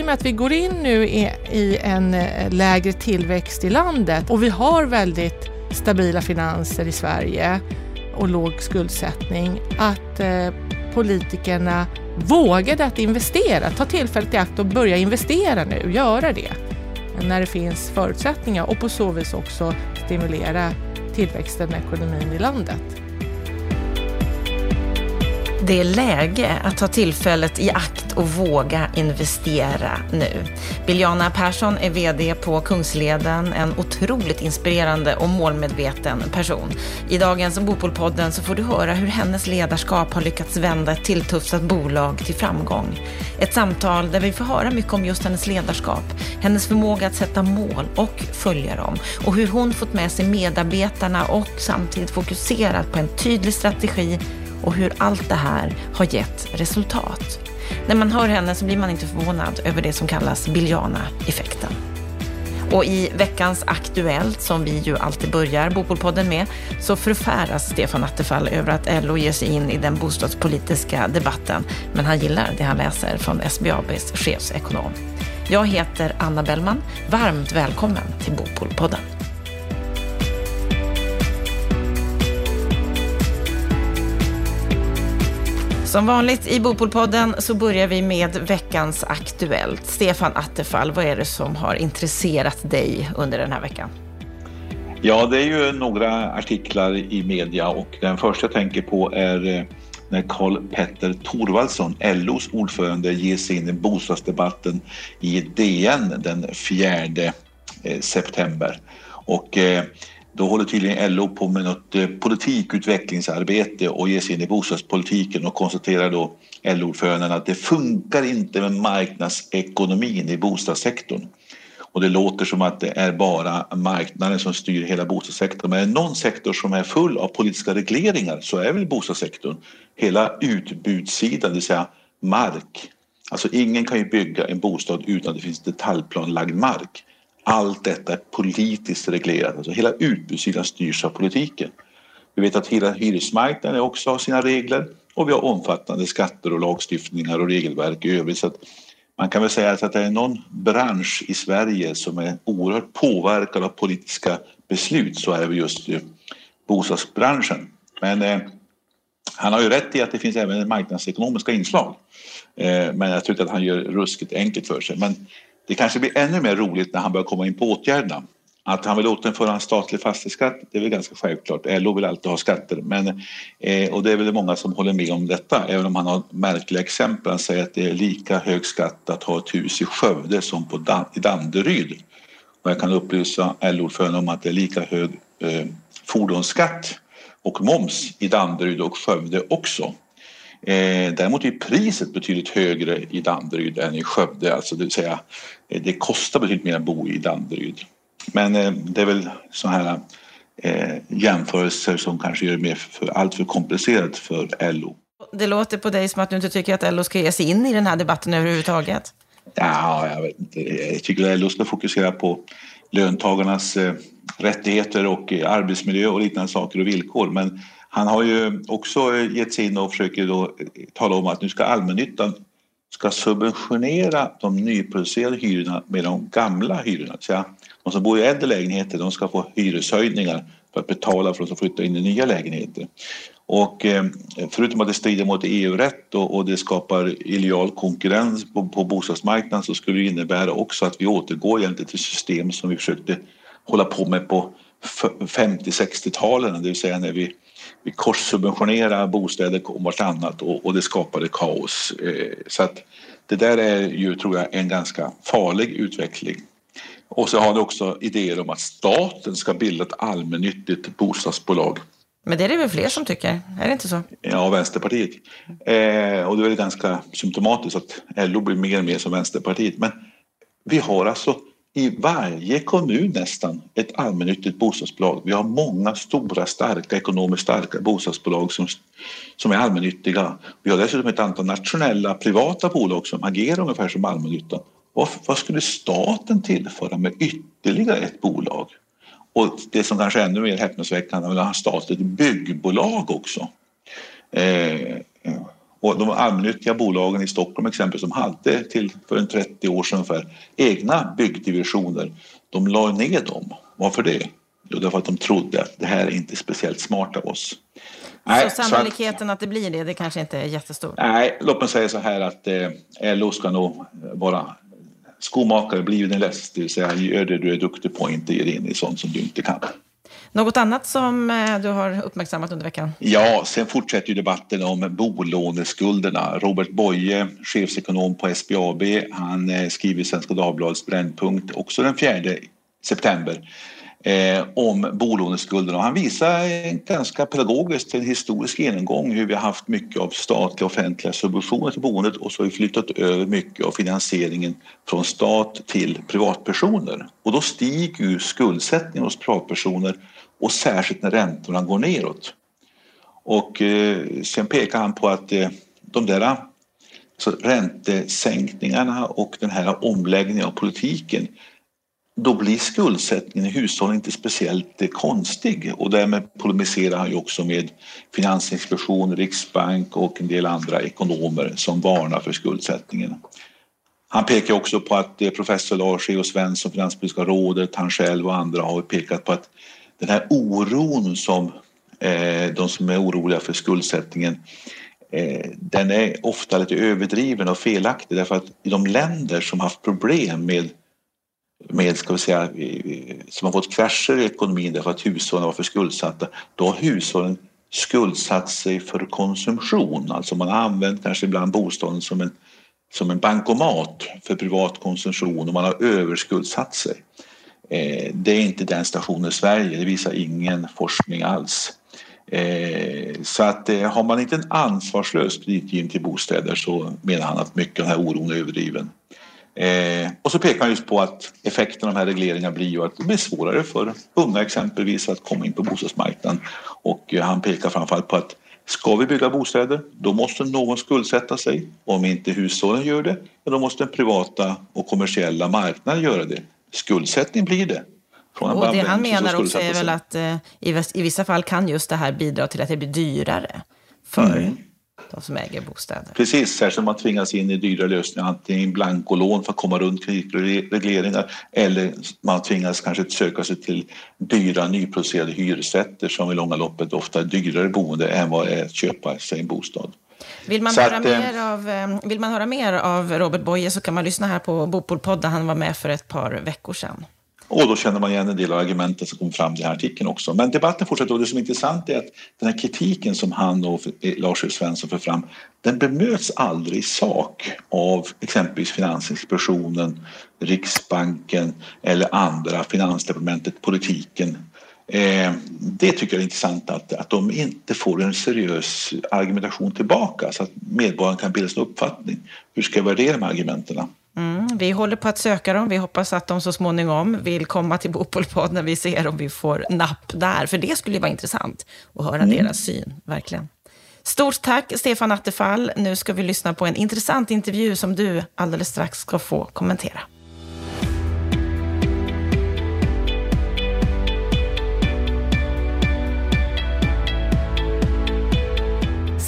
i och med att vi går in nu i, i en eh, lägre tillväxt i landet och vi har väldigt stabila finanser i Sverige och låg skuldsättning, att eh, politikerna vågade att investera, ta tillfället i akt och börja investera nu, göra det när det finns förutsättningar och på så vis också stimulera tillväxten och ekonomin i landet. Det är läge att ta tillfället i akt och våga investera nu. Biljana Persson är VD på Kungsleden, en otroligt inspirerande och målmedveten person. I dagens Bopolpodden så får du höra hur hennes ledarskap har lyckats vända ett tilltufsat bolag till framgång. Ett samtal där vi får höra mycket om just hennes ledarskap, hennes förmåga att sätta mål och följa dem och hur hon fått med sig medarbetarna och samtidigt fokuserat på en tydlig strategi och hur allt det här har gett resultat. När man hör henne så blir man inte förvånad över det som kallas Biljana-effekten. Och i veckans Aktuellt, som vi ju alltid börjar Bopolpodden med, så förfäras Stefan Attefall över att LO ger sig in i den bostadspolitiska debatten. Men han gillar det han läser från SBABs chefsekonom. Jag heter Anna Bellman. Varmt välkommen till Bopolpodden. Som vanligt i Bopolpodden så börjar vi med veckans Aktuellt. Stefan Attefall, vad är det som har intresserat dig under den här veckan? Ja, det är ju några artiklar i media och den första jag tänker på är eh, när Karl Petter Thorvaldsson, LOs ordförande, ger sig in i bostadsdebatten i DN den 4 eh, september. Och eh, då håller tydligen LO på med något eh, politikutvecklingsarbete och ger sig in i bostadspolitiken och konstaterar då LO-ordföranden att det funkar inte med marknadsekonomin i bostadssektorn. Och det låter som att det är bara marknaden som styr hela bostadssektorn. Men är det någon sektor som är full av politiska regleringar så är väl bostadssektorn. Hela utbudssidan, det vill säga mark. Alltså ingen kan ju bygga en bostad utan att det finns detaljplanlagd mark. Allt detta är politiskt reglerat, alltså hela utbudssidan styrs av politiken. Vi vet att hela hyresmarknaden också har sina regler och vi har omfattande skatter och lagstiftningar och regelverk i övrigt. Så att man kan väl säga att det är någon bransch i Sverige som är oerhört påverkad av politiska beslut så är det just bostadsbranschen. Men eh, han har ju rätt i att det finns även marknadsekonomiska inslag. Eh, men jag tycker att han gör ruskigt enkelt för sig. Men det kanske blir ännu mer roligt när han börjar komma in på åtgärderna. Att han vill återinföra en statlig fastighetsskatt, det är väl ganska självklart. LO vill alltid ha skatter. Men, eh, och det är väl många som håller med om detta, även om han har märkliga exempel. Han säger att det är lika hög skatt att ha ett hus i Skövde som på Dan i Danderyd. Och jag kan upplysa LO-ordföranden om att det är lika hög eh, fordonsskatt och moms i Danderyd och Skövde också. Eh, däremot är priset betydligt högre i Danderyd än i Skövde. Alltså det vill säga, eh, det kostar betydligt mer att bo i Danderyd. Men eh, det är väl sådana här eh, jämförelser som kanske gör det mer för, allt för komplicerat för LO. Det låter på dig som att du inte tycker att LO ska ge sig in i den här debatten överhuvudtaget. Ja, jag vet inte. Jag tycker att LO ska fokusera på löntagarnas eh, rättigheter och eh, arbetsmiljö och liknande saker och villkor. Men han har ju också gett sig in och försöker då tala om att nu ska allmännyttan ska subventionera de nyproducerade hyrorna med de gamla hyrorna. Så de som bor i äldre lägenheter de ska få hyreshöjningar för att betala för att flytta in i nya lägenheter. Och eh, förutom att det strider mot EU-rätt och, det skapar illojal konkurrens på, på bostadsmarknaden så skulle det innebära också att vi återgår egentligen till system som vi försökte hålla på med på 50-60-talen, det vill säga när vi vi korssubventionerade bostäder om vartannat och, och det skapade kaos. Eh, så att det där är ju, tror jag, en ganska farlig utveckling. Och så har det också idéer om att staten ska bilda ett allmännyttigt bostadsbolag. Men det är det väl fler som tycker? Är det inte så? Ja, Vänsterpartiet. Eh, och det är väl ganska symptomatiskt att LO blir mer och mer som Vänsterpartiet. Men vi har alltså i varje kommun nästan ett allmännyttigt bostadsbolag. Vi har många stora, starka, ekonomiskt starka bostadsbolag som, som är allmännyttiga. Vi har dessutom ett antal nationella privata bolag som agerar ungefär som allmännyttan. Vad, vad skulle staten tillföra med ytterligare ett bolag? Och det som kanske är ännu mer häpnadsväckande är att ha statligt byggbolag också. Eh, och de allmännyttiga bolagen i Stockholm exempelvis som hade till för en 30 år sedan ungefär egna byggdivisioner, de la ner dem. Varför det? Jo, därför att de trodde att det här är inte speciellt smart av oss. Nej, så sannolikheten så att, att, det blir det, det kanske inte är jättestor? Nej, låt mig säga så här att eh, LO ska nog vara skomakare, bli din läst, det vill säga gör det du är duktig på, inte ge dig in i sånt som du inte kan. Något annat som eh, du har uppmärksammat under veckan? Ja, sen fortsätter ju debatten om bolåneskulderna. Robert Boye, chefsekonom på SBAB, han eh, skriver i Svenska Dagbladets Brännpunkt också den 4 september eh, om bolåneskulderna. Han visar ganska pedagogiskt en historisk genomgång hur vi har haft mycket av statliga offentliga subventioner till boendet och så har vi flyttat över mycket av finansieringen från stat till privatpersoner. Och då stiger ju skuldsättningen hos privatpersoner och särskilt när räntorna går neråt. Och eh, sen pekar han på att eh, de där så räntesänkningarna och den här omläggningen av politiken då blir skuldsättningen i hushållen inte speciellt eh, konstig och därmed polemiserar han ju också med Finansinspektionen, Riksbank och en del andra ekonomer som varnar för skuldsättningen. Han pekar också på att eh, professor Lars E.O. Svensson, Finanspolitiska rådet, han själv och andra har pekat på att den här oron som eh, de som är oroliga för skuldsättningen eh, den är ofta lite överdriven och felaktig därför att i de länder som haft problem med med, ska vi säga, som har fått krascher i ekonomin därför att hushållen var för skuldsatta, då har hushållen skuldsatt sig för konsumtion. Alltså man har använt kanske ibland bostaden som en, som en bankomat för privat konsumtion och man har överskuldsatt sig. Eh, det är inte den stationen i Sverige, det visar ingen forskning alls. Eh, så att eh, har man inte en ansvarslös kreditgivning till bostäder så menar han att mycket av den här oron är överdriven. Eh, och så pekar han just på att effekten av de här regleringarna blir ju att det blir svårare för unga exempelvis att komma in på bostadsmarknaden. Och eh, han pekar framförallt på att ska vi bygga bostäder, då måste någon skuldsätta sig. Om inte hushållen gör det, då måste den privata och kommersiella marknaden göra det. Skuldsättning blir det. Och det han menar också är väl att eh, i vissa fall kan just det här bidra till att det blir dyrare för mm de som äger bostäder. Precis, särskilt om man tvingas in i dyra lösningar, antingen blankolån för att komma runt kreditregleringar eller man tvingas kanske söka sig till dyra nyproducerade hyresrätter som i långa loppet ofta är dyrare boende än vad det är att köpa sig en bostad. Vill man, höra att, eh, mer av, eh, vill man höra mer av Robert Boye så kan man lyssna här på Bopolpodden. Han var med för ett par veckor sedan. Och då känner man igen en del av argumenten som kom fram i den här artikeln också. Men debatten fortsätter och det som är intressant är att den här kritiken som han och Lars U. Svensson för fram, den bemöts aldrig i sak av exempelvis Finansinspektionen, Riksbanken eller andra, Finansdepartementet, politiken. Eh, det tycker jag är intressant att, att de inte får en seriös argumentation tillbaka så att medborgaren kan bilda sig en uppfattning. Hur ska jag värdera de här argumenten? Mm, vi håller på att söka dem. Vi hoppas att de så småningom vill komma till Bopolpodd när vi ser om vi får napp där. För det skulle vara intressant att höra mm. deras syn, verkligen. Stort tack, Stefan Attefall. Nu ska vi lyssna på en intressant intervju som du alldeles strax ska få kommentera.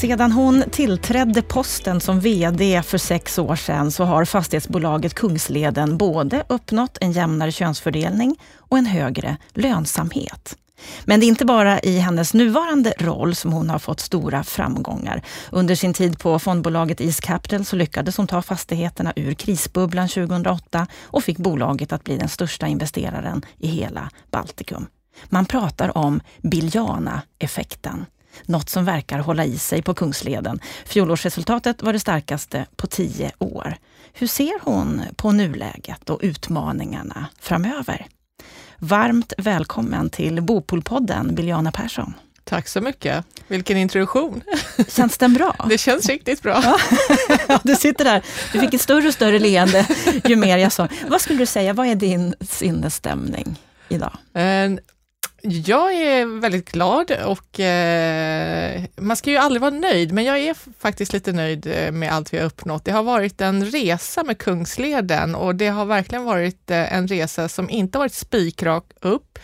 Sedan hon tillträdde posten som VD för sex år sedan så har fastighetsbolaget Kungsleden både uppnått en jämnare könsfördelning och en högre lönsamhet. Men det är inte bara i hennes nuvarande roll som hon har fått stora framgångar. Under sin tid på fondbolaget East Capital så lyckades hon ta fastigheterna ur krisbubblan 2008 och fick bolaget att bli den största investeraren i hela Baltikum. Man pratar om Biljana-effekten. Något som verkar hålla i sig på Kungsleden. Fjolårsresultatet var det starkaste på tio år. Hur ser hon på nuläget och utmaningarna framöver? Varmt välkommen till Bopolpodden, Biljana Persson. Tack så mycket. Vilken introduktion. Känns den bra? Det känns riktigt bra. Ja. du sitter där. Du fick ett större och större leende ju mer jag sa. Vad skulle du säga, vad är din sinnesstämning idag? Jag är väldigt glad och eh, man ska ju aldrig vara nöjd, men jag är faktiskt lite nöjd eh, med allt vi har uppnått. Det har varit en resa med Kungsleden och det har verkligen varit eh, en resa som inte varit spikrak upp,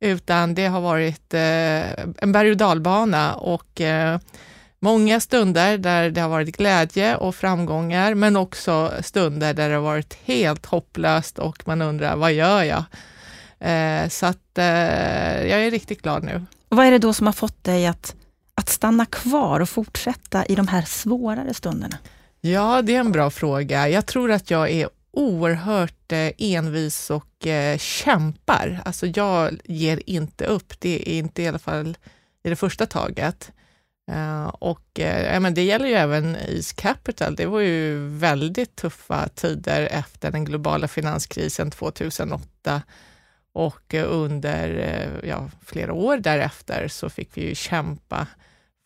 utan det har varit eh, en berg och dalbana och eh, många stunder där det har varit glädje och framgångar, men också stunder där det har varit helt hopplöst och man undrar, vad gör jag? Eh, så att eh, jag är riktigt glad nu. Och vad är det då som har fått dig att, att stanna kvar och fortsätta i de här svårare stunderna? Ja, det är en bra fråga. Jag tror att jag är oerhört eh, envis och kämpar. Alltså jag ger inte upp. Det är inte i alla fall i det första taget. Och uh, men det gäller ju även East Capital. Det var ju väldigt tuffa tider efter den globala finanskrisen 2008 och eh, under eh, ja, flera år därefter så fick vi ju kämpa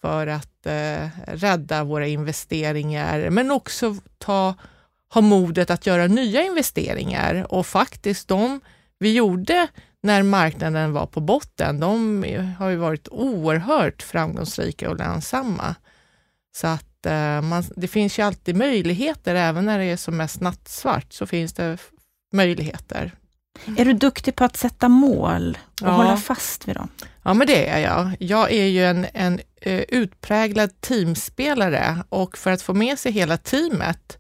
för att eh, rädda våra investeringar, men också ta, ha modet att göra nya investeringar och faktiskt de vi gjorde när marknaden var på botten, de har ju varit oerhört framgångsrika och lönsamma. Så att eh, man, det finns ju alltid möjligheter, även när det är som mest nattsvart, så finns det möjligheter. Är du duktig på att sätta mål och ja. hålla fast vid dem? Ja, men det är jag. Jag är ju en, en uh, utpräglad teamspelare och för att få med sig hela teamet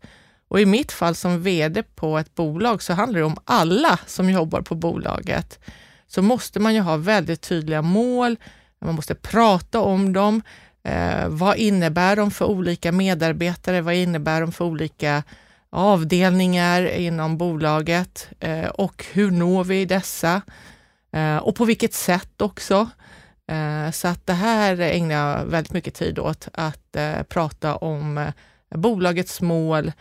och i mitt fall som VD på ett bolag så handlar det om alla som jobbar på bolaget. Så måste man ju ha väldigt tydliga mål, man måste prata om dem. Eh, vad innebär de för olika medarbetare? Vad innebär de för olika avdelningar inom bolaget? Eh, och hur når vi dessa? Eh, och på vilket sätt också? Eh, så att det här ägnar jag väldigt mycket tid åt, att prata om bolagets mål,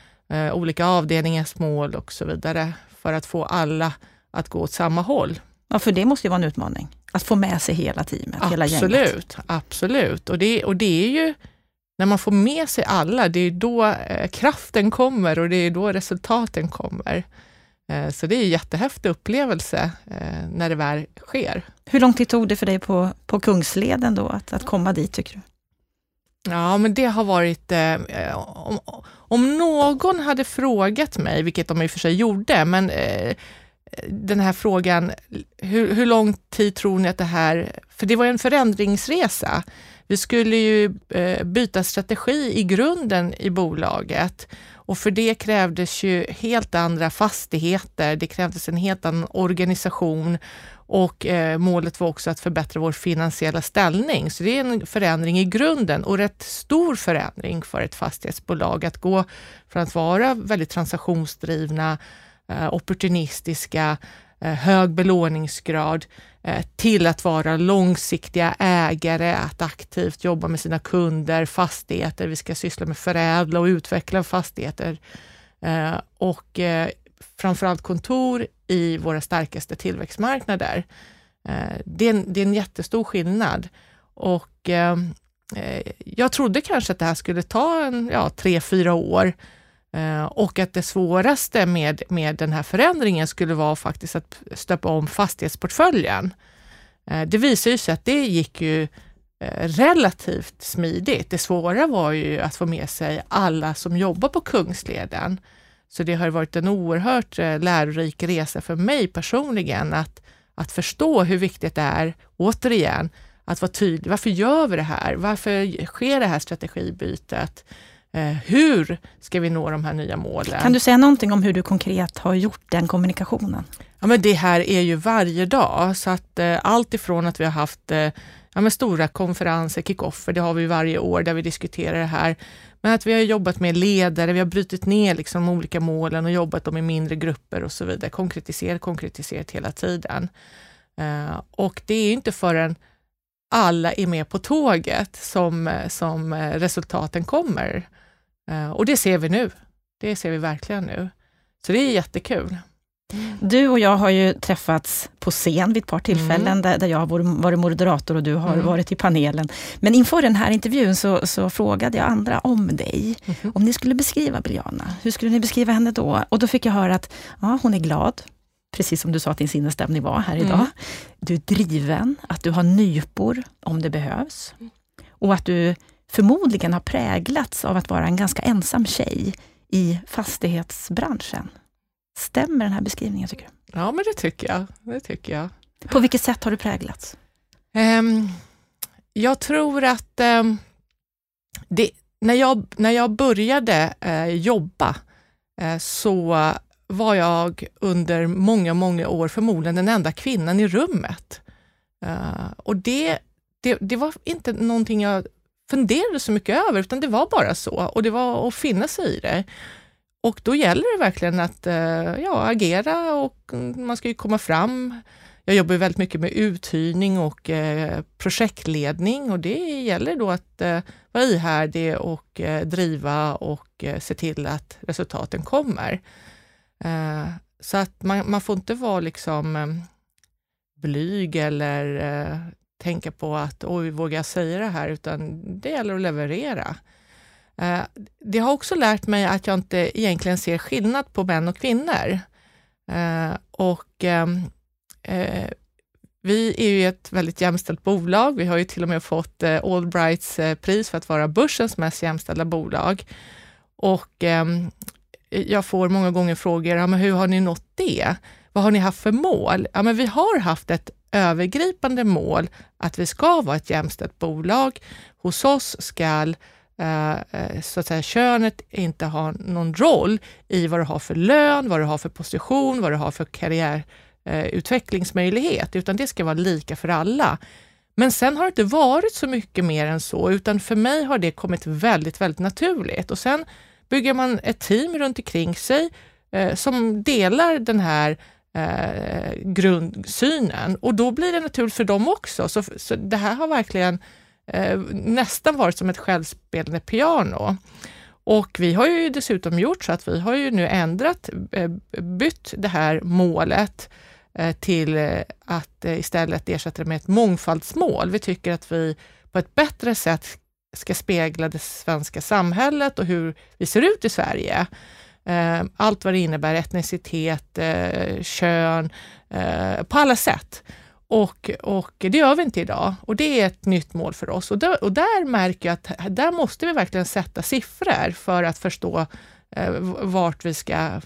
olika avdelningars mål och så vidare för att få alla att gå åt samma håll. Ja, för det måste ju vara en utmaning, att få med sig hela teamet, absolut, hela gänget. Absolut, absolut. Och det, och det är ju när man får med sig alla, det är då eh, kraften kommer och det är då resultaten kommer. Eh, så det är en jättehäftig upplevelse eh, när det väl sker. Hur lång tid tog det för dig på, på Kungsleden då, att, att komma dit tycker du? Ja, men det har varit... Eh, om, om någon hade frågat mig, vilket de i och för sig gjorde, men eh, den här frågan, hur, hur lång tid tror ni att det här... För det var en förändringsresa. Vi skulle ju eh, byta strategi i grunden i bolaget. Och för det krävdes ju helt andra fastigheter, det krävdes en helt annan organisation. Och eh, målet var också att förbättra vår finansiella ställning. Så det är en förändring i grunden och rätt stor förändring för ett fastighetsbolag att gå från att vara väldigt transaktionsdrivna, eh, opportunistiska, eh, hög belåningsgrad Eh, till att vara långsiktiga ägare, att aktivt jobba med sina kunder, fastigheter. Vi ska syssla med förädla och utveckla fastigheter eh, och eh, framförallt kontor i våra starkaste tillväxtmarknader. Det är, en, det är en jättestor skillnad och jag trodde kanske att det här skulle ta en, ja, tre, fyra år Eh, och att det svåraste med, med den här förändringen skulle vara faktiskt att stöpa om fastighetsportföljen. Eh, det visar ju sig att det gick ju eh, relativt smidigt. Det svåra var ju att få med sig alla som jobbar på Kungsleden. Så det har varit en oerhört lärorik resa för mig personligen att, att förstå hur viktigt det är, återigen, att vara tydlig. Varför gör vi det här? Varför sker det här strategibytet? Eh, hur ska vi nå de här nya målen? Kan du säga någonting om hur du konkret har gjort den kommunikationen? Ja, men det här är ju varje dag, så att eh, allt ifrån att vi har haft eh, ja, men stora konferenser, kickoffer, det har vi varje år där vi diskuterar det här, men att vi har jobbat med ledare, vi har brutit ner liksom de olika målen och jobbat dem i mindre grupper och så vidare. Konkretiserat, konkretiserat hela tiden. Uh, och det är inte förrän alla är med på tåget som, som resultaten kommer. Uh, och det ser vi nu. Det ser vi verkligen nu. Så det är jättekul. Du och jag har ju träffats på scen vid ett par tillfällen, mm. där, där jag har varit moderator och du har mm. varit i panelen. Men inför den här intervjun så, så frågade jag andra om dig. Mm. Om ni skulle beskriva Biljana, hur skulle ni beskriva henne då? Och då fick jag höra att ja, hon är glad, precis som du sa att din sinnesstämning var här idag. Mm. Du är driven, att du har nypor om det behövs. Och att du förmodligen har präglats av att vara en ganska ensam tjej i fastighetsbranschen. Stämmer den här beskrivningen tycker du? Ja, men det tycker jag. Det tycker jag. På vilket sätt har du präglats? Um, jag tror att um, det, när, jag, när jag började eh, jobba eh, så var jag under många, många år förmodligen den enda kvinnan i rummet. Uh, och det, det, det, var inte någonting jag funderade så mycket över, utan det var bara så och det var att finna sig i det. Och då gäller det verkligen att eh, ja, agera och mm, man ska ju komma fram. Jag jobbar väldigt mycket med uthyrning och eh, projektledning och det gäller då att eh, vara ihärdig och driva och se till att resultaten kommer. Så att man, man får inte vara liksom mm, blyg eller tänka på att oj, vågar jag säga det här? Utan det gäller att leverera. Eh, det har också lärt mig att jag inte egentligen ser skillnad på män och kvinnor. Eh, och ehm, eh, vi är ju ett väldigt jämställt bolag. Vi har ju till och med fått Allbrights pris för att vara börsens mest jämställda bolag. Och ehm, jag får många gånger frågor, ja, men hur har ni nått det? Vad har ni haft för mål? Ja, men vi har haft ett övergripande mål att vi ska vara ett jämställt bolag. Hos oss ska eh, eh, så att säga, könet inte ha någon roll i vad du har för lön, vad du har för position, vad du har för karriärutvecklingsmöjlighet, eh, utan det ska vara lika för alla. Men sen har det inte varit så mycket mer än så, utan för mig har det kommit väldigt, väldigt naturligt. Och sen bygger man ett team runt omkring sig eh, som delar den här eh, grundsynen och då blir det naturligt för dem också. Så, så det här har verkligen eh, nästan varit som ett självspelande piano. Och vi har ju dessutom gjort så att vi har ju nu ändrat, eh, bytt det här målet eh, till eh, att istället ersätta det med ett mångfaldsmål. Vi tycker att vi på ett bättre sätt ska spegla det svenska samhället och hur vi ser ut i Sverige. Eh, allt vad det innebär, etnicitet, eh, kön, eh, på alla sätt. Och, och det gör vi inte idag och det är ett nytt mål för oss. Och där, och där märker jag att där måste vi verkligen sätta siffror för att förstå vart vi ska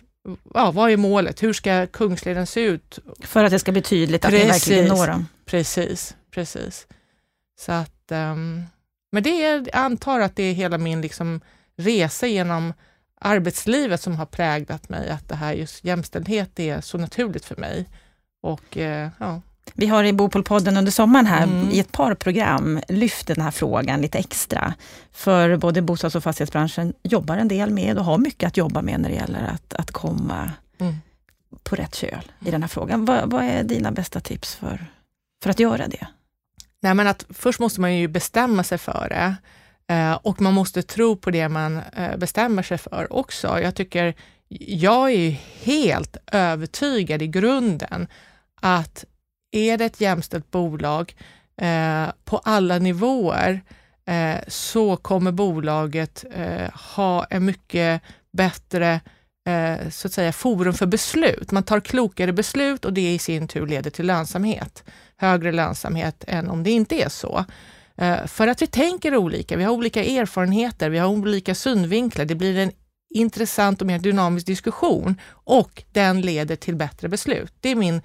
Ja, vad är målet? Hur ska Kungsleden se ut? För att det ska bli tydligt precis, att ni verkligen når dem. Precis, precis. Så att, um, men det är, jag antar att det är hela min liksom resa genom arbetslivet som har präglat mig, att det här just jämställdhet är så naturligt för mig. Och, eh, ja. Vi har i Bopolpodden under sommaren här mm. i ett par program lyft den här frågan lite extra. För både bostads och fastighetsbranschen jobbar en del med och har mycket att jobba med när det gäller att, att komma mm. på rätt köl i den här frågan. Vad, vad är dina bästa tips för, för att göra det? Nej, men att först måste man ju bestämma sig för det Eh, och man måste tro på det man eh, bestämmer sig för också. Jag tycker, jag är helt övertygad i grunden att är det ett jämställt bolag eh, på alla nivåer eh, så kommer bolaget eh, ha en mycket bättre eh, så att säga, forum för beslut. Man tar klokare beslut och det i sin tur leder till lönsamhet högre lönsamhet än om det inte är så. Eh, för att vi tänker olika, vi har olika erfarenheter, vi har olika synvinklar. Det blir en intressant och mer dynamisk diskussion och den leder till bättre beslut. Det är min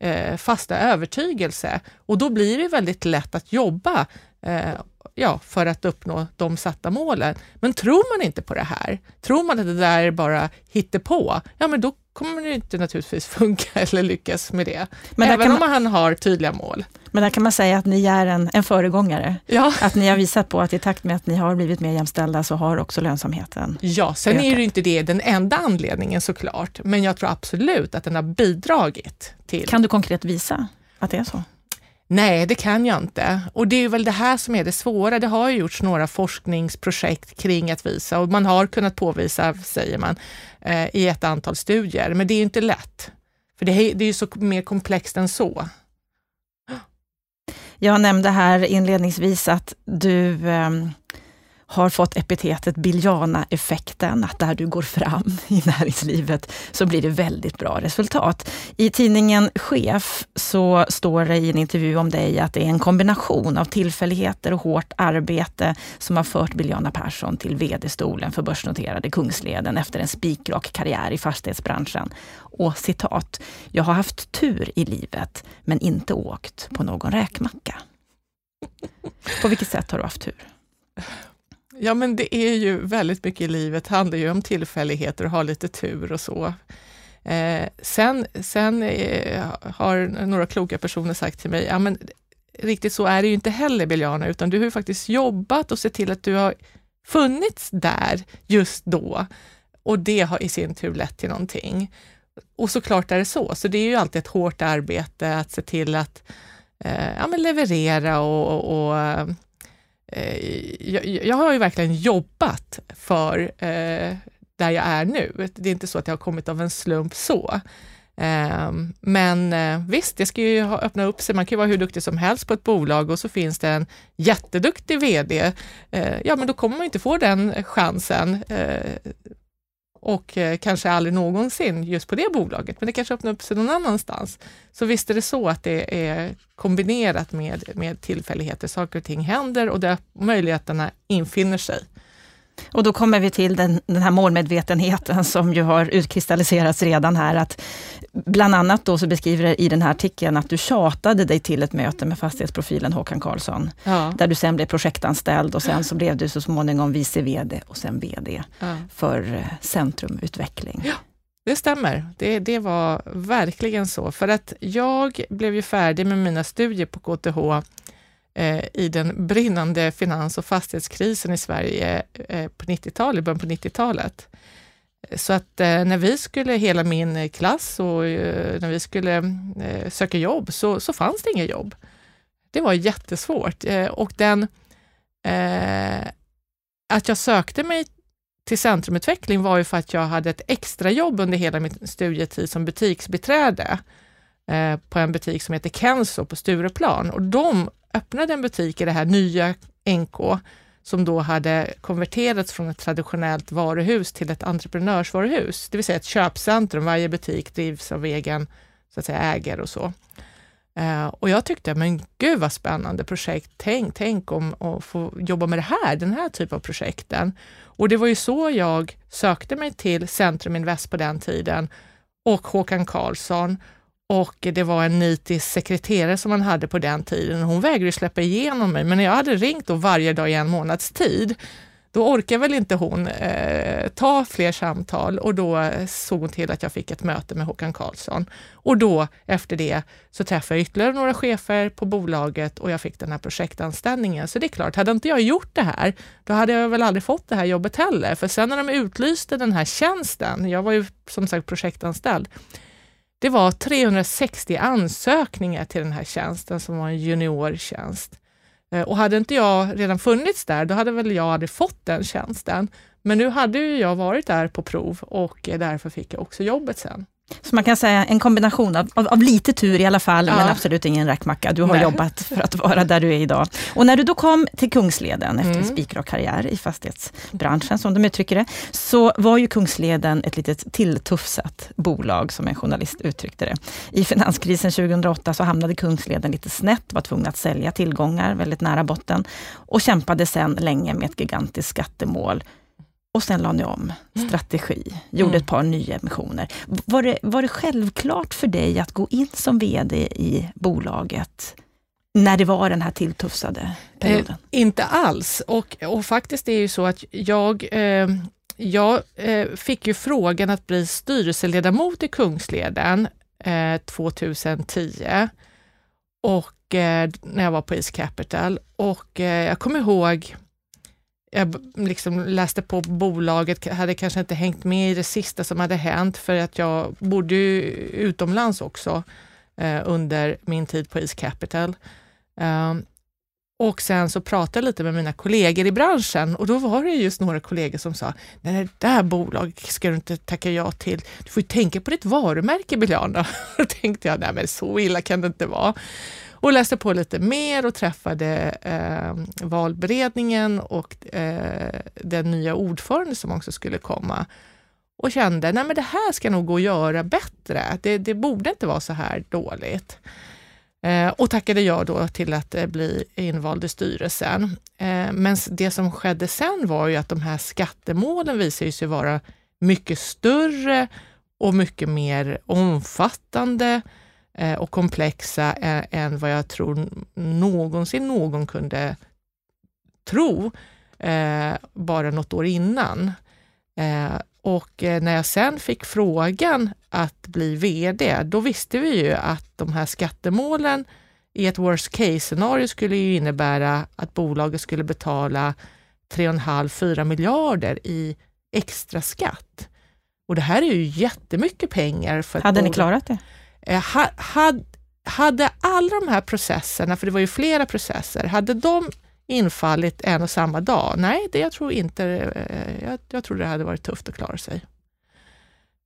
eh, fasta övertygelse och då blir det väldigt lätt att jobba eh, ja, för att uppnå de satta målen. Men tror man inte på det här, tror man att det där är bara hittepå, ja men då kommer det inte naturligtvis funka eller lyckas med det. Men Även man, om han har tydliga mål. Men där kan man säga att ni är en, en föregångare. Ja. Att ni har visat på att i takt med att ni har blivit mer jämställda så har också lönsamheten Ja, sen ökat. är ju inte det den enda anledningen såklart, men jag tror absolut att den har bidragit till... Kan du konkret visa att det är så? Nej, det kan jag inte. Och det är väl det här som är det svåra. Det har ju gjorts några forskningsprojekt kring att visa och man har kunnat påvisa, säger man, eh, i ett antal studier. Men det är inte lätt. För det är, det är ju så mer komplext än så. Jag nämnde här inledningsvis att du eh, har fått epitetet Biljana-effekten, att där du går fram i näringslivet så blir det väldigt bra resultat. I tidningen Chef så står det i en intervju om dig att det är en kombination av tillfälligheter och hårt arbete som har fört Biljana Persson till VD-stolen för börsnoterade Kungsleden efter en spikrak karriär i fastighetsbranschen. Och citat, jag har haft tur i livet men inte åkt på någon räkmacka. På vilket sätt har du haft tur? Ja, men det är ju väldigt mycket i livet, handlar ju om tillfälligheter och ha lite tur och så. Eh, sen sen eh, har några kloka personer sagt till mig, ja men riktigt så är det ju inte heller Biljana, utan du har ju faktiskt jobbat och sett till att du har funnits där just då. Och det har i sin tur lett till någonting. Och såklart är det så, så det är ju alltid ett hårt arbete att se till att eh, ja, men leverera och, och och eh, Eh, jag, jag, har ju verkligen jobbat för eh, där jag är nu. Det är inte så att jag har kommit av en slump så. Ehm, men eh, visst, det ska ju öppna upp sig. Man kan ju vara hur duktig som helst på ett bolag och så finns det en jätteduktig VD. Eh, ja, men då kommer man inte få den chansen eh, eh, och kanske aldrig någonsin just på det bolaget, men det kanske öppnar upp sig någon annanstans. Så visst är det så att det är kombinerat med, med tillfälligheter. Saker och ting händer och det, möjligheterna infinner sig. Och då kommer vi till den, den här målmedvetenheten som ju har utkristalliserats redan här. Att bland annat då så beskriver du i den här artikeln att du tjatade dig till ett möte med fastighetsprofilen Håkan Karlsson. Ja. Där du sen blev projektanställd och sen så blev du så småningom vice VD och sen VD ja. för eh, Centrumutveckling. Ja. Det stämmer. Det, det var verkligen så. För att jag blev ju färdig med mina studier på KTH Eh, i den brinnande finans och fastighetskrisen i Sverige eh, på 90-talet, början på 90-talet. Så att eh, när vi skulle, hela min klass, och när vi skulle söka jobb så, så fanns det inga jobb. Det var jättesvårt och den, att jag sökte mig till Centrumutveckling var ju för att jag hade ett extrajobb under hela min studietid som butiksbiträde på en butik som heter Kenzo på Stureplan och de öppnade en butik i det här nya NK som då hade konverterats från ett traditionellt varuhus till ett entreprenörsvaruhus, det vill säga ett köpcentrum. Varje butik drivs av egen så att säga, ägare och så. Uh, och jag tyckte, men gud vad spännande projekt. Tänk, tänk om att få jobba med det här, den här typen av projekten. Och det var ju så jag sökte mig till Centrum Invest på den tiden och Håkan Karlsson och det var en nitisk sekreterare som man hade på den tiden. Hon vägrade släppa igenom mig, men när jag hade ringt då varje dag i en månads tid, då orkade väl inte hon eh, ta fler samtal och då eh, såg hon till att jag fick ett möte med Håkan Karlsson. Och då efter det så träffade jag ytterligare några chefer på bolaget och jag fick den här projektanställningen. Så det är klart, hade inte jag gjort det här, då hade jag väl aldrig fått det här jobbet heller. För sen när de utlyste den här tjänsten, jag var ju som sagt projektanställd, det var 360 ansökningar till den här tjänsten som var en juniortjänst. Eh, och hade inte jag redan funnits där, då hade väl jag aldrig fått den tjänsten. Men nu hade ju jag varit där på prov och därför fick jag också jobbet sen. Så man kan säga en kombination av, av, av lite tur i alla fall, ja. men absolut ingen räkmacka. Du har Nej. jobbat för att vara där du är idag. Och när du då kom till Kungsleden efter mm. en spikrak karriär i fastighetsbranschen, som de uttrycker det, så var ju Kungsleden ett litet tilltufsat bolag, som en journalist uttryckte det. I finanskrisen 2008 så hamnade Kungsleden lite snett, var tvungna att sälja tillgångar väldigt nära botten och kämpade sen länge med ett gigantiskt skattemål och sen la ni om strategi, gjorde mm. ett par nya emissioner. Var det, var det självklart för dig att gå in som VD i bolaget när det var den här tilltufsade perioden? Eh, inte alls. Och, och faktiskt är det ju så att jag, eh, jag eh, fick ju frågan att bli styrelseledamot i Kungsleden 2010 eh, och eh, när jag var på East Capital. Och eh, jag kommer ihåg jag liksom läste på bolaget, hade kanske inte hängt med i det sista som hade hänt för att jag bodde utomlands också eh, under min tid på East Capital. Eh, och sen så pratade jag lite med mina kollegor i branschen och då var det just några kollegor som sa, nej det där bolaget ska du inte tacka ja till. Du får ju tänka på ditt varumärke Biljana. Då tänkte jag, nej men så illa kan det inte vara och läste på lite mer och träffade eh, valberedningen och eh, den nya ordförande som också skulle komma och kände, nej men det här ska nog gå att göra bättre. Det, det borde inte vara så här dåligt. Eh, och tackade jag då till att eh, bli invald i styrelsen. Eh, men det som skedde sen var ju att de här skattemålen visade sig vara mycket större och mycket mer omfattande Eh, och komplexa än vad jag tror någonsin någon kunde tro. eh, bara något år innan. Eh, och eh, när jag sen fick frågan att bli VD, då visste vi ju att de här skattemålen i ett worst case-scenario skulle ju innebära att bolaget skulle betala 3,5-4 miljarder i extra skatt. Och det här är ju jättemycket pengar. För hade ni klarat det? Eh, ha, had, hade alla de här processerna, för det var ju flera processer, hade de infallit en och samma dag? Nej, det jag tror inte. Eh, jag, jag tror det hade varit tufft att klara sig.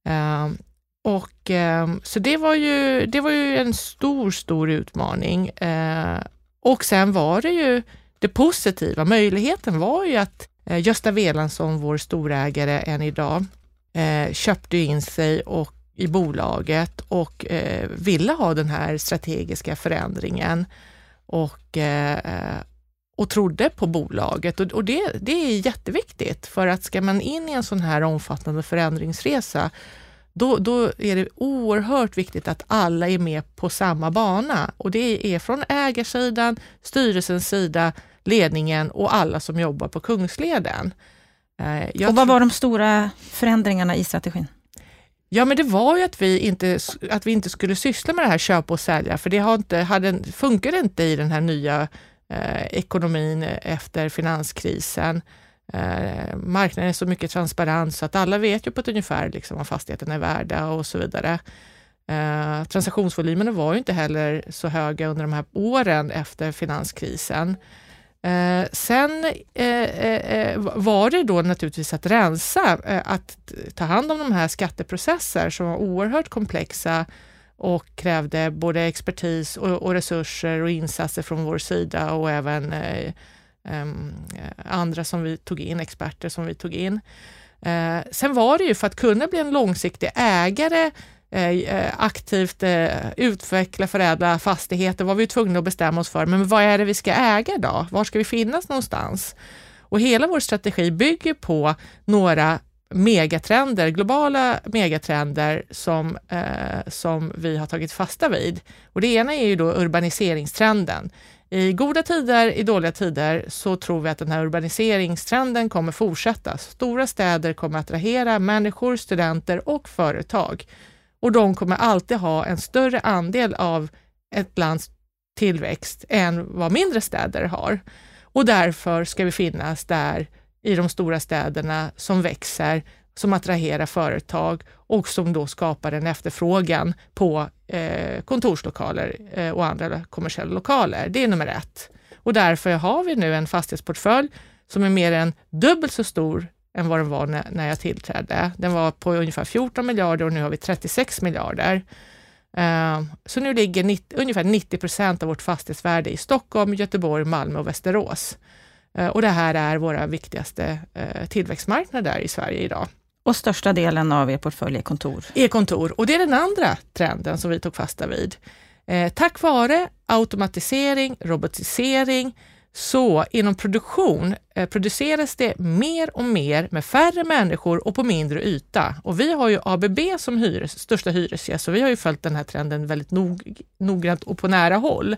Um, och, um, så det var, ju, det var ju en stor, stor utmaning. Uh, och sen var det ju det positiva, möjligheten var ju att uh, Gösta Welansson, vår storägare än idag, uh, köpte in sig och, i bolaget och ville ha den här strategiska förändringen. Och, och trodde på bolaget. Och, och det, det är jätteviktigt för att ska man in i en sån här omfattande förändringsresa, då, då är det oerhört viktigt att alla är med på samma bana. Och det är från ägarsidan, styrelsens sida, ledningen och alla som jobbar på Kungsleden. Eh, jag och vad var de stora förändringarna i strategin? Ja, men det var ju att vi inte, att vi inte skulle syssla med det här köpa och sälja, för det har inte, hade, funkade inte i den här nya eh, ekonomin efter finanskrisen. Eh, marknaden är så mycket transparent, så att alla vet ju på ett ungefär liksom, vad fastigheterna är värda och så vidare. Eh, transaktionsvolymerna var ju inte heller så höga under de här åren efter finanskrisen. Eh, sen eh, eh, eh var det då naturligtvis att rensa, eh, att ta hand om de här skatteprocesser som var oerhört komplexa och krävde både expertis och, och, resurser och insatser från vår sida och även eh, ehm, eh, andra som vi tog in, experter som vi tog in. Eh, sen var det ju för att kunna bli en långsiktig ägare eh, Eh, aktivt eh, utveckla, förädla fastigheter var vi tvungna att bestämma oss för, men vad är det vi ska äga då? Var ska vi finnas någonstans? Och hela vår strategi bygger på några megatrender, globala megatrender som, eh, som vi har tagit fasta vid. Och det ena är ju då urbaniseringstrenden. I goda tider, i dåliga tider så tror vi att den här urbaniseringstrenden kommer fortsätta. Stora städer kommer att attrahera människor, studenter och företag. Och de kommer alltid ha en större andel av ett lands tillväxt än vad mindre städer har. Och därför ska vi finnas där i de stora städerna som växer, som attraherar företag och som då skapar en efterfrågan på eh, kontorslokaler eh, och andra kommersiella lokaler. Det är nummer ett. Och därför har vi nu en fastighetsportfölj som är mer än dubbelt så stor än vad den var när, när jag tillträdde. Den var på ungefär 14 miljarder och nu har vi 36 miljarder. Uh, så nu ligger 90, ungefär 90 procent av vårt fastighetsvärde i Stockholm, Göteborg, Malmö och Västerås. Eh, och det här är våra viktigaste eh, tillväxtmarknader i Sverige idag. Och största delen av er portfölj är kontor? Är kontor. Och det är den andra trenden som vi tog fasta vid. Eh, tack vare automatisering, robotisering, så inom produktion eh, produceras det mer och mer med färre människor och på mindre yta. Och vi har ju ABB som hyres, största hyresgäst, så vi har ju följt den här trenden väldigt nog, noggrant och på nära håll.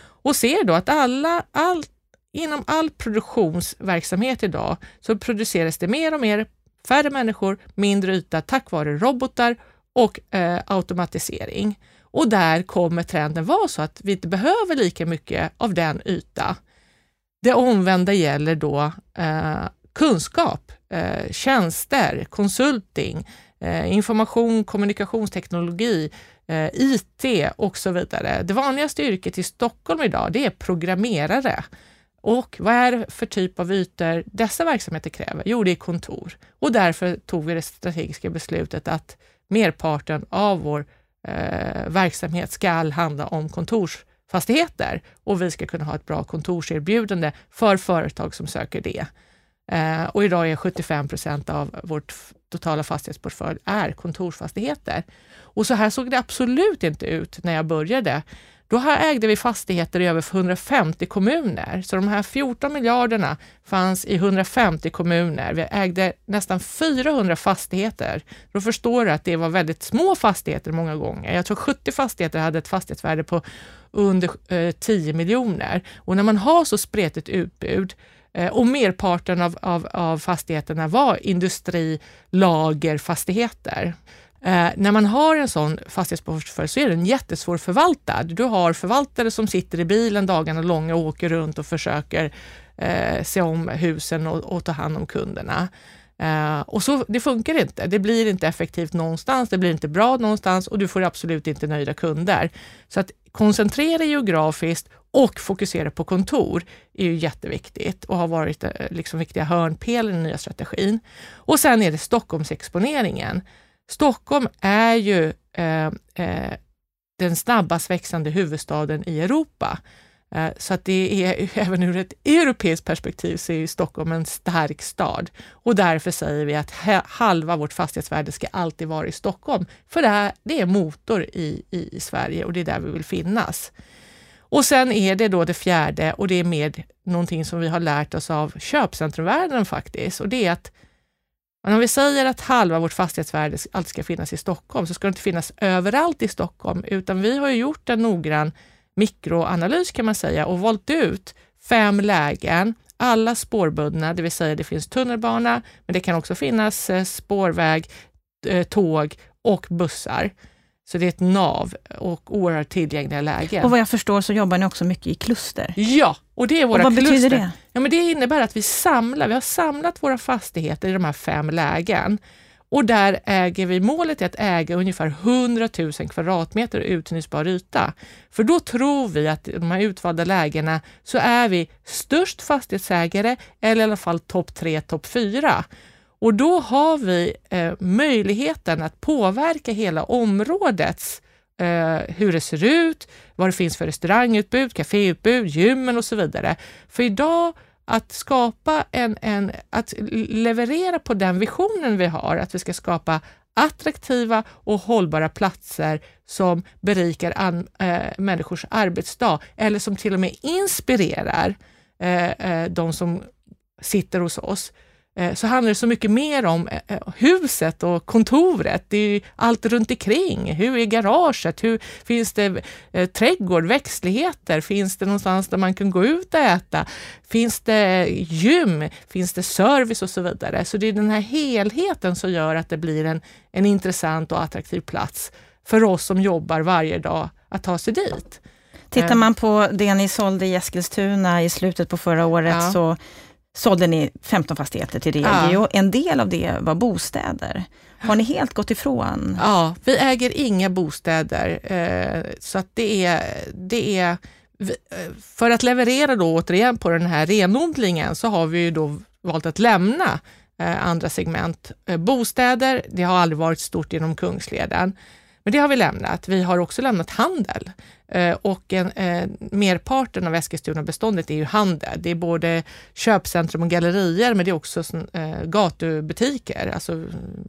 Och ser då att alla, all, inom all produktionsverksamhet idag så produceras det mer och mer, färre människor, mindre yta tack vare robotar och eh, automatisering. Och där kommer trenden vara så att vi inte behöver lika mycket av den yta. Det omvända gäller då eh, kunskap, eh, tjänster, konsulting, eh, information, kommunikationsteknologi, eh, IT och så vidare. Det vanligaste yrket i Stockholm idag det är programmerare. Och vad är det för typ av ytor dessa verksamheter kräver? Jo, det är kontor. Och därför tog vi det strategiska beslutet att merparten av vår eh, verksamhet ska handla om fastigheter och vi ska kunna ha ett bra kontorserbjudande för företag som söker det. Eh, och idag är 75 procent av vårt totala fastighetsportfölj är kontorsfastigheter. Och så här såg det absolut inte ut när jag började. Då ägde vi fastigheter i över 150 kommuner. Så de här 14 miljarderna fanns i 150 kommuner. Vi ägde nästan 400 fastigheter. Då förstår du att det var väldigt små fastigheter många gånger. Jag tror 70 fastigheter hade ett fastighetsvärde på under eh, 10 miljoner. Och när man har så spretigt utbud Eh, och merparten av, av, av fastigheterna var industri-, lagerfastigheter. Eh, när man har en sån fastighetsportfölj så är den jättesvår förvaltad. Du har förvaltare som sitter i bilen dagarna långa och åker runt och försöker eh, se om husen och, och ta hand om kunderna. Uh, och så, Det funkar inte. Det blir inte effektivt någonstans, det blir inte bra någonstans och du får absolut inte nöjda kunder. Så att koncentrera geografiskt och fokusera på kontor är ju jätteviktigt och har varit eh, liksom viktiga hörnpelare i den nya strategin. Och sen är det Stockholmsexponeringen. Stockholm är ju uh, den snabbast växande huvudstaden i Europa. Eh, så att det är även ur ett europeiskt perspektiv så är Stockholm en stark stad och därför säger vi att halva vårt fastighetsvärde ska alltid vara i Stockholm. För det, här, det är motor i, i, Sverige och det är där vi vill finnas. Och sen är det då det fjärde och det är med någonting som vi har lärt oss av köpcentrumvärlden faktiskt och det är att om vi säger att halva vårt fastighetsvärde alltid ska finnas i Stockholm så ska det inte finnas överallt i Stockholm utan vi har gjort en noggrann mikroanalys kan man säga och valt ut fem lägen, alla spårbundna, det vill säga det finns tunnelbana, men det kan också finnas eh, spårväg, eh, tåg och bussar. Så det är ett nav och oerhört tillgängliga lägen. Och vad jag förstår så jobbar ni också mycket i kluster? Ja, och det är våra och vad kluster. betyder det? Ja, men det innebär att vi samlar, vi har samlat våra fastigheter i de här fem lägen och där äger vi, målet är att äga ungefär 100 000 kvadratmeter utnyttjbar yta. För då tror vi att i de här utvalda lägena så är vi störst fastighetsägare eller i alla fall topp tre, topp fyra. Och då har vi eh, möjligheten att påverka hela områdets eh, hur det ser ut, vad det finns för restaurangutbud, kaféutbud, gymmen och så vidare. För idag att skapa en, en, att leverera på den visionen vi har, att vi ska skapa attraktiva och hållbara platser som berikar an, äh, människors arbetsdag eller som till och med inspirerar äh, de som sitter hos oss. Eh, så handlar det så mycket mer om eh, eh, huset och kontoret. Det är allt runt omkring. Hur är garaget? Hur, finns det trädgård, växtligheter? Finns det någonstans där man kan gå ut och äta? Finns det gym? Finns det service och så vidare? Så det är den här helheten som gör att det blir en, en intressant och attraktiv plats för oss som jobbar varje dag att ta sig dit. Tittar man på det ni sålde i Eskilstuna i slutet på förra året ja. så sålde ni 15 fastigheter till Regio. Ja. En del av det var bostäder. Har ni helt gått ifrån? Ja, vi äger inga bostäder. Eh, så att det är, det är eh, för att leverera då återigen på den här renodlingen så har vi då valt att lämna eh, andra segment. Bostäder, det har aldrig varit stort inom Kungsleden. Men det har vi lämnat. Vi har också lämnat handel. Eh, och en, eh, merparten av Eskilstuna-beståndet är ju handel. Det är både köpcentrum och gallerier, men det är också eh, gatubutiker. Alltså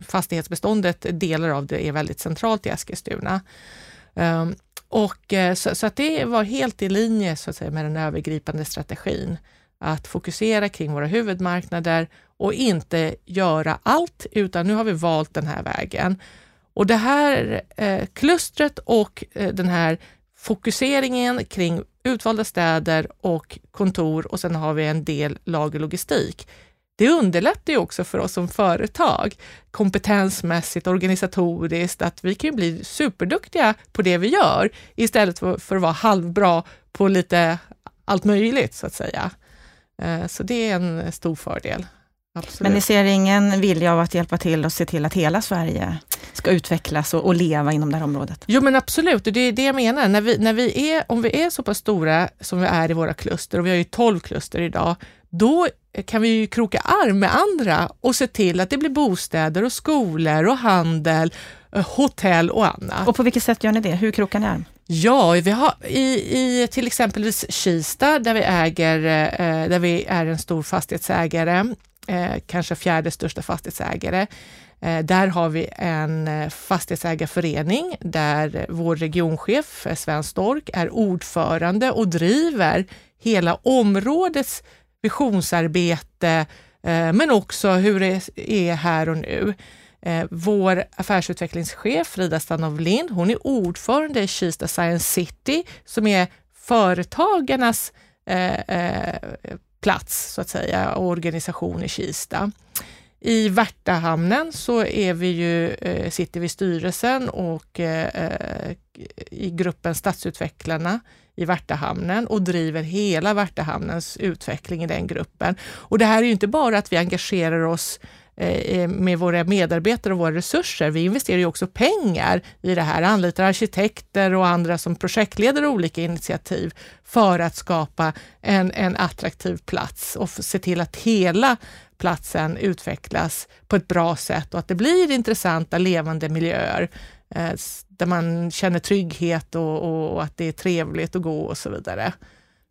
fastighetsbeståndet, delar av det är väldigt centralt i Eskilstuna. Um, och, eh, så, så, att det var helt i linje så att säga, med den övergripande strategin. Att fokusera kring våra huvudmarknader och inte göra allt, utan nu har vi valt den här vägen. Och det här eh, klustret och eh, den här fokuseringen kring utvalda städer och kontor och sen har vi en del lagerlogistik. Det underlättar ju också för oss som företag kompetensmässigt, organisatoriskt, att vi kan bli superduktiga på det vi gör istället för, för att vara halvbra på lite allt möjligt så att säga. Eh, så det är en stor fördel. Absolut. Men ni ser ingen vilja av att hjälpa till och se till att hela Sverige ska utvecklas och, och leva inom det här området? Jo men absolut, det är det jag menar. När vi, när vi är, om vi är så pass stora som vi är i våra kluster, och vi har ju 12 kluster idag, då kan vi ju kroka arm med andra och se till att det blir bostäder och skolor och handel, eh, hotell och annat. Och på vilket sätt gör ni det? Hur krokar ni arm? Ja, vi har i, i till exempelvis Kista där vi, äger, eh, där vi är en stor fastighetsägare, eh, kanske fjärde största fastighetsägare. Eh, där har vi en eh, fastighetsägarförening där vår regionchef eh, Sven Stork är ordförande och driver hela områdets visionsarbete eh, men också hur det är här och nu. Vår affärsutvecklingschef Frida Stanov Lind, hon är ordförande i Kista Science City som är företagarnas plats så att säga och organisation i Kista. I Värtahamnen så är vi ju, eh, sitter vi i styrelsen och eh, i gruppen Stadsutvecklarna i Värtahamnen och driver hela Värtahamnens utveckling i den gruppen. Och det här är ju inte bara att vi engagerar oss Eh, eh, med våra medarbetare och våra resurser. Vi investerar ju också pengar i det här, anlitar arkitekter och andra som projektleder olika initiativ för att skapa en, en attraktiv plats och se till att hela platsen utvecklas på ett bra sätt och att det blir intressanta levande miljöer eh, där man känner trygghet och, och, att det är trevligt att gå och så vidare.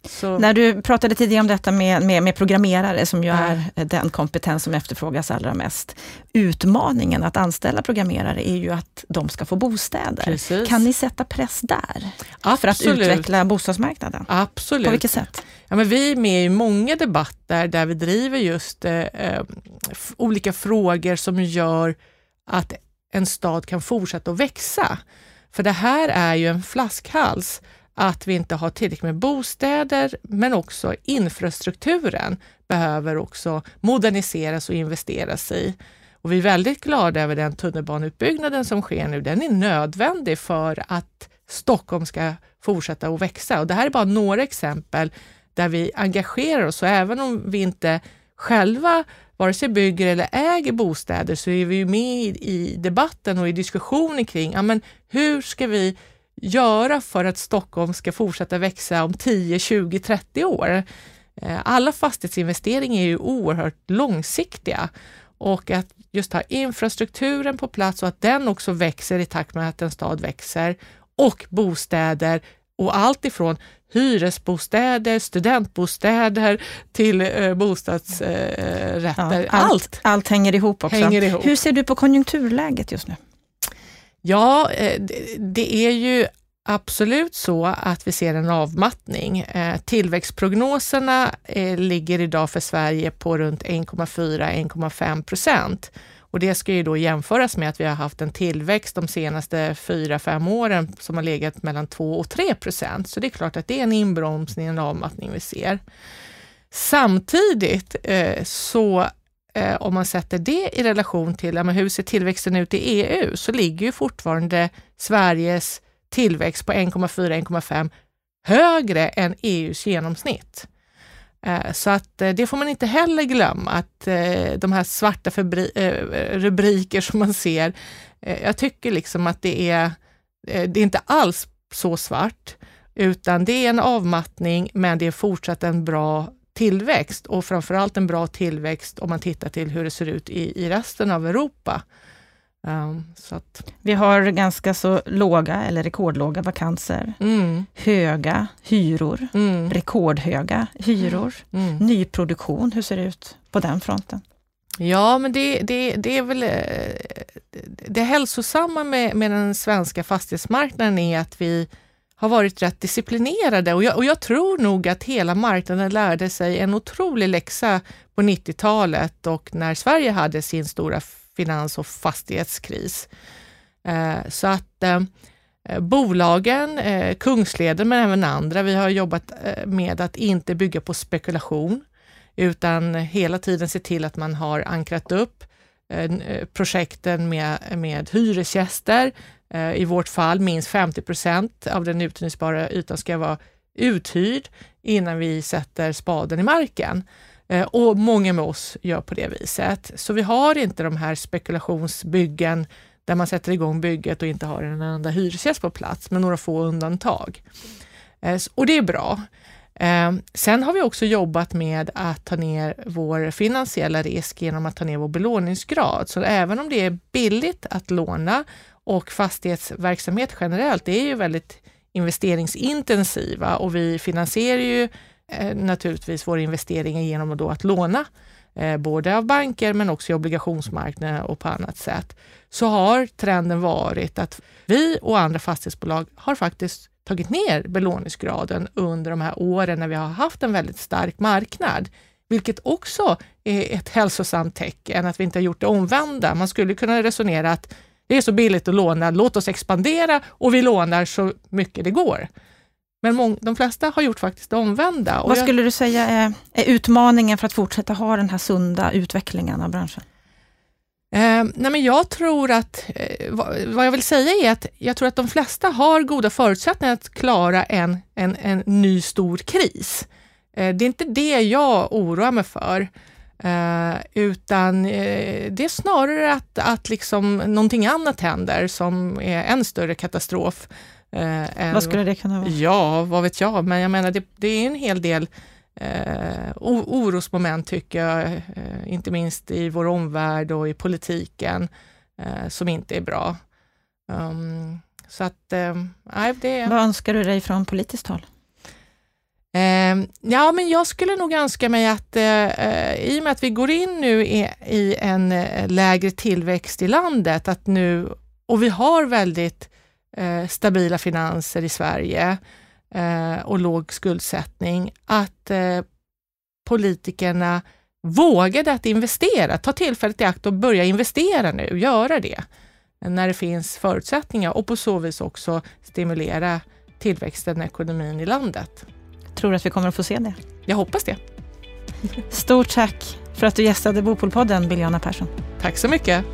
Så. När du pratade tidigare om detta med, med, med programmerare, som ju ja. är den kompetens som efterfrågas allra mest. Utmaningen att anställa programmerare är ju att de ska få bostäder. Precis. Kan ni sätta press där? Absolut. För att utveckla bostadsmarknaden? Absolut. På vilket sätt? Ja, men vi är med i många debatter där vi driver just eh, eh olika frågor som gör att en stad kan fortsätta att växa. För det här är ju en flaskhals att vi inte har tillräckligt med bostäder, men också infrastrukturen behöver också moderniseras och investeras i. Och vi är väldigt glada över den tunnelbaneutbyggnaden som sker nu. Den är nödvändig för att Stockholm ska fortsätta att växa. Och det här är bara några exempel där vi engagerar oss och även om vi inte själva vare sig bygger eller äger bostäder så är vi med i debatten och i diskussionen kring ja, men hur ska vi göra för att Stockholm ska fortsätta växa om 10, 20, 30 år? Eh, alla fastighetsinvesteringar är ju oerhört långsiktiga och att just ha infrastrukturen på plats och att den också växer i takt med att en stad växer och bostäder och allt ifrån hyresbostäder, studentbostäder till eh, bostadsrätter. Ja, allt, allt, allt hänger ihop också. Hänger ihop. Hur ser du på konjunkturläget just nu? Ja, eh, det är ju absolut så att vi ser en avmattning. Eh, tillväxtprognoserna eh, ligger idag för Sverige på runt 1,4-1,5 procent. Och det ska ju då jämföras med att vi har haft en tillväxt de senaste fyra fem åren som har legat mellan 2 och 3 procent. Så det är klart att det är en inbromsning, en avmattning vi ser. Samtidigt så eh, om man sätter det i relation till ja, hur ser tillväxten ut i EU, så ligger ju fortfarande Sveriges tillväxt på 1,4-1,5 högre än EUs genomsnitt. Eh, så att eh, det får man inte heller glömma, att eh, de här svarta rubriker som man ser, jag tycker liksom att det är, det är inte alls så svart, utan det är en avmattning, men det är fortsatt en bra tillväxt och framförallt en bra tillväxt om man tittar till hur det ser ut i, i resten av Europa. Um, så att. Vi har ganska så låga eller rekordlåga vakanser, mm. höga hyror, mm. rekordhöga hyror, mm. nyproduktion. Hur ser det ut på den fronten? Ja, men det, det, det är väl... Eh, det hälsosamma med, med den svenska fastighetsmarknaden är att vi har varit rätt disciplinerade och jag, och jag tror nog att hela marknaden lärde sig en otrolig läxa på 90-talet och när Sverige hade sin stora finans och fastighetskris. Eh, så att eh, bolagen, eh, Kungsleden men även andra, vi har jobbat eh, med att inte bygga på spekulation utan hela tiden se till att man har ankrat upp eh, Eh, projekten med, med hyresgäster, eh, I vårt fall minst 50 procent av den uthyrningsbara ytan ska vara uthyrd innan vi sätter spaden i marken. Eh, och många med oss gör på det viset. Så vi har inte de här spekulationsbyggen där man sätter igång bygget och inte har en enda hyresgäst på plats, med några få undantag. Och det är bra. Ehm, sen har vi också jobbat med att ta ner vår finansiella risk genom att ta ner vår belåningsgrad. Så även om det är billigt att låna och fastighetsverksamhet generellt det är ju väldigt investeringsintensiva och vi finansierar ju eh, naturligtvis våra investeringar genom då att låna eh, både av banker men också i obligationsmarknaden och på annat sätt. Så har trenden varit att vi och andra fastighetsbolag har faktiskt tagit ner belåningsgraden under de här åren när vi har haft en väldigt stark marknad. Vilket också är ett hälsosamt tecken, att vi inte har gjort det omvända. Man skulle kunna resonera att det är så billigt att låna, låt oss expandera och vi lånar så mycket det går. Men de flesta har gjort faktiskt det omvända. Vad skulle du säga är, är, utmaningen för att fortsätta ha den här sunda utvecklingen av branschen? Eh, nej men jag tror att, eh, vad jag vill säga är att jag tror att de flesta har goda förutsättningar att klara en, en, en ny stor kris. Eh, det är inte det jag oroar mig för. Eh, utan eh, det är snarare att, att liksom någonting annat händer som är en större katastrof. Eh, vad skulle det kunna vara? Ja, vad vet jag, men jag menar det, det är en hel del eh, orosmoment tycker jag, eh, inte minst i vår omvärld och i politiken, eh, som inte är bra. Um, så att, eh, det... Vad önskar du dig från politiskt håll? Eh, ja, men jag skulle nog önska mig att eh, i och med att vi går in nu i, i en eh, lägre tillväxt i landet, att nu, och vi har väldigt eh, stabila finanser i Sverige eh, och låg skuldsättning, att eh, politikerna vågade att investera, ta tillfället i akt och börja investera nu, göra det när det finns förutsättningar och på så vis också stimulera tillväxten i ekonomin i landet. Tror du att vi kommer att få se det? Jag hoppas det. Stort tack för att du gästade Bopolpodden, Biljana Persson. Tack så mycket.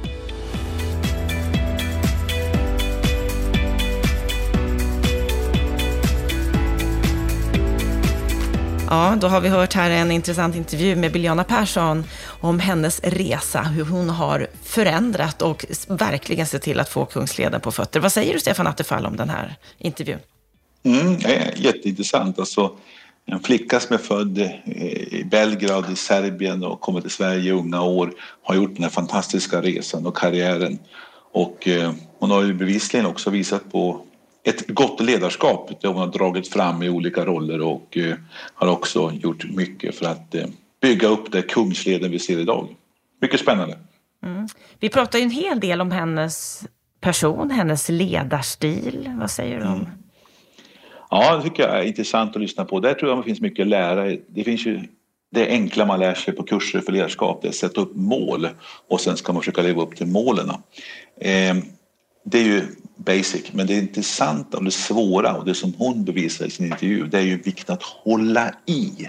Ja, då har vi hört här en intressant intervju med Biljana Persson om hennes resa, hur hon har förändrat och verkligen sett till att få Kungsleden på fötter. Vad säger du, Stefan Attefall, om den här intervjun? Mm, jätteintressant. Alltså, en flicka som är född i Belgrad i Serbien och kommer till Sverige i unga år har gjort den här fantastiska resan och karriären. Och eh, hon har ju bevisligen också visat på ett gott ledarskap där hon har dragit fram i olika roller och eh, har också gjort mycket för att eh, bygga upp det Kungsleden vi ser idag. Mycket spännande. Mm. Vi pratar ju en hel del om hennes person, hennes ledarstil. Vad säger du om? Mm. Ja, det tycker jag är intressant att lyssna på. Där tror jag det finns mycket att lära. Det finns ju det enkla man lär sig på kurser för ledarskap, det är att sätta upp mål och sen ska man försöka leva upp till målen. Eh, det är ju basic, men det intressanta och det svåra och det som hon bevisar i sin intervju, det är ju vikten att hålla i.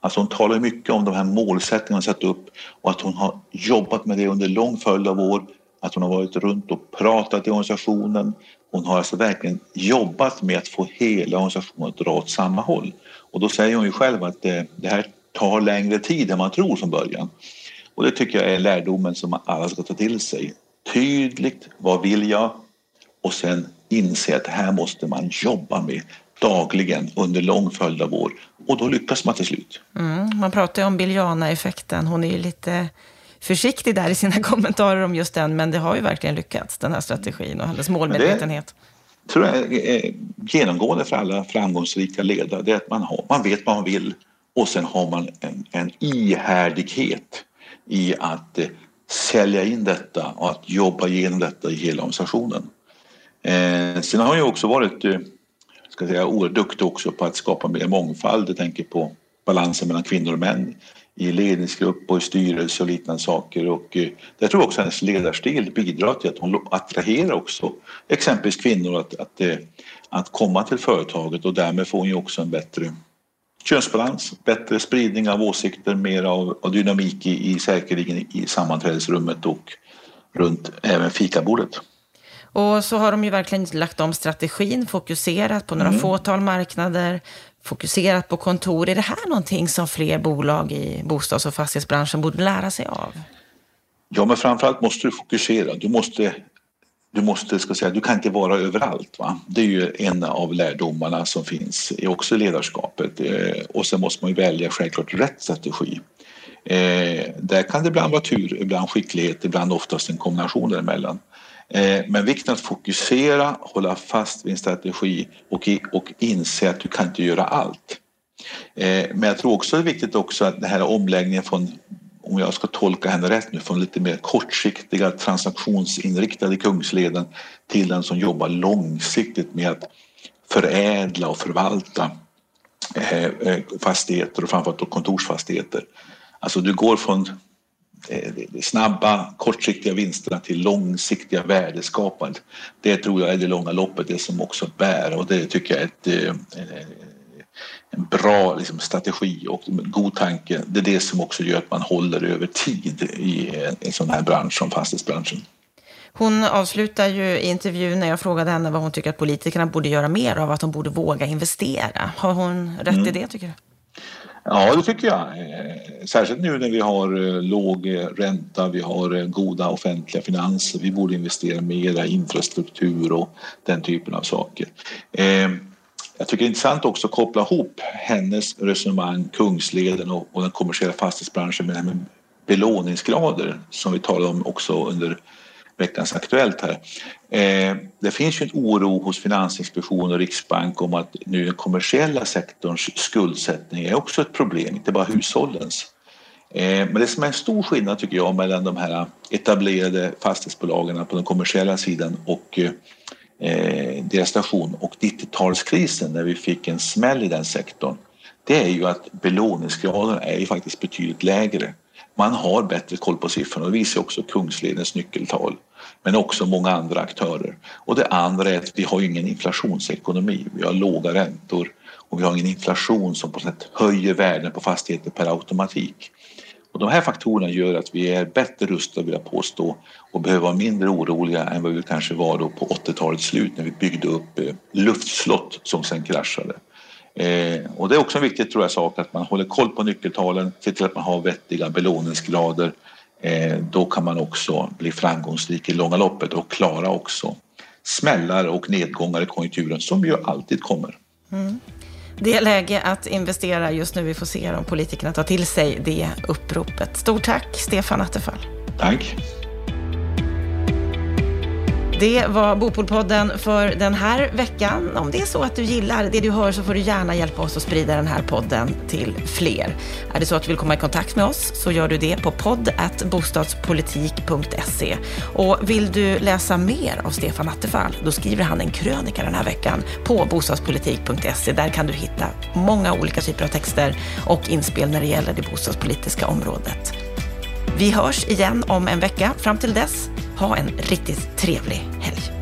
Alltså hon talar mycket om de här målsättningarna hon satt upp och att hon har jobbat med det under lång följd av år, att hon har varit runt och pratat i organisationen. Hon har alltså verkligen jobbat med att få hela organisationen att dra åt samma håll. Och då säger hon ju själv att det, det här tar längre tid än man tror från början. Och det tycker jag är lärdomen som alla ska ta till sig. Tydligt, vad vill jag? Och sen inse att det här måste man jobba med dagligen under lång följd av år. Och då lyckas man till slut. Mm, man pratar ju om Biljana-effekten. Hon är ju lite försiktig där i sina kommentarer om just den, men det har ju verkligen lyckats, den här strategin och hennes målmedvetenhet. Det tror jag är genomgående för alla framgångsrika ledare, det är att man, har, man vet vad man vill och sen har man en, en ihärdighet i att eh, sälja in detta och att jobba igenom detta i hela organisationen. Eh, sen har jag också varit eh, ska ska säga, oerhört duktig också på att skapa mer mångfald. Jag tänker på balansen mellan kvinnor och män i ledningsgrupp och i styrelse och liknande saker. Och eh, jag tror också att hennes ledarstil bidrar till att hon attraherar också exempelvis kvinnor att, att, eh, att komma till företaget och därmed får hon ju också en bättre könsbalans, bättre spridning av åsikter, mer av, av dynamik i, i säkerligen i sammanträdesrummet och runt även fikabordet. Och så har de ju verkligen lagt om strategin, fokuserat på några mm. fåtal marknader, fokuserat på kontor. Är det här någonting som fler bolag i bostads och fastighetsbranschen borde lära sig av? Ja, men framförallt måste du fokusera. Du måste, du måste, ska säga, du kan inte vara överallt. Va? Det är ju en av lärdomarna som finns också i ledarskapet. Eh, och sen måste man ju välja självklart rätt strategi. Eh, där kan det ibland vara tur, ibland skicklighet, ibland oftast en kombination däremellan. Eh, men vikten att fokusera, hålla fast vid en strategi och, och inse att du kan inte göra allt. Men jag tror också det är viktigt också att den här omläggningen från, om jag ska tolka henne rätt nu, från lite mer kortsiktiga transaktionsinriktade kungsleden till den som jobbar långsiktigt med att förädla och förvalta eh, eh, fastigheter och framförallt kontorsfastigheter. Alltså du går från eh, snabba, kortsiktiga vinsterna till långsiktiga värdeskapandet. Det tror jag är det långa loppet det som också bär och det tycker jag är ett, en bra liksom, strategi och god tanke. Det är det som också gör att man håller över tid i en sån här bransch som fastighetsbranschen. Hon avslutar ju intervjun när jag frågade henne vad hon tycker att politikerna borde göra mer av, att de borde våga investera. Har hon rätt mm. i det tycker du? Ja, det tycker jag. Eh, särskilt nu när vi har eh, låg ränta, vi har eh, goda offentliga finanser. Vi borde investera mer i infrastruktur och den typen av saker. Jag tycker det är intressant också att koppla ihop hennes resonemang, Kungsleden och, den kommersiella fastighetsbranschen med det här med belåningsgrader som vi talade om också under veckans Aktuellt här. Eh, det finns ju en oro hos Finansinspektionen och Riksbank om att nu den kommersiella sektorns skuldsättning är också ett problem, inte bara hushållens. Eh, men det som är en stor skillnad tycker jag mellan de här etablerade fastighetsbolagen på den kommersiella sidan och eh, eh, deras station och 90-talskrisen när vi fick en smäll i den sektorn det är ju att belåningsgraden är ju faktiskt betydligt lägre. Man har bättre koll på siffrorna och det visar också Kungsledens nyckeltal men också många andra aktörer. Och det andra är att vi har ingen inflationsekonomi. Vi har låga räntor och vi har ingen inflation som på sätt höjer värden på fastigheter per automatik. Och de här faktorerna gör att vi är bättre rustade vill jag påstå och behöver vara mindre oroliga än vad vi kanske var då på 80-talets slut när vi byggde upp eh, luftslott som sen kraschade. Eh, och det är också en viktig tror jag, sak att man håller koll på nyckeltalen, ser till att man har vettiga belåningsgrader. Eh, då kan man också bli framgångsrik i långa loppet och klara också smällar och nedgångar i konjunkturen som ju alltid kommer. Mm. Det är läge att investera just nu. Vi får se om politikerna tar till sig det uppropet. Stort tack, Stefan Attefall. Tack. Det var Bopolpodden för den här veckan. Om det är så att du gillar det du hör så får du gärna hjälpa oss att sprida den här podden till fler. Är det så att du vill komma i kontakt med oss så gör du det på podd.bostadspolitik.se. Och vill du läsa mer av Stefan Attefall, då skriver han en krönika den här veckan på bostadspolitik.se. Där kan du hitta många olika typer av texter och inspel när det gäller det bostadspolitiska området. Vi hörs igen om en vecka. Fram till dess, ha en riktigt trevlig helg.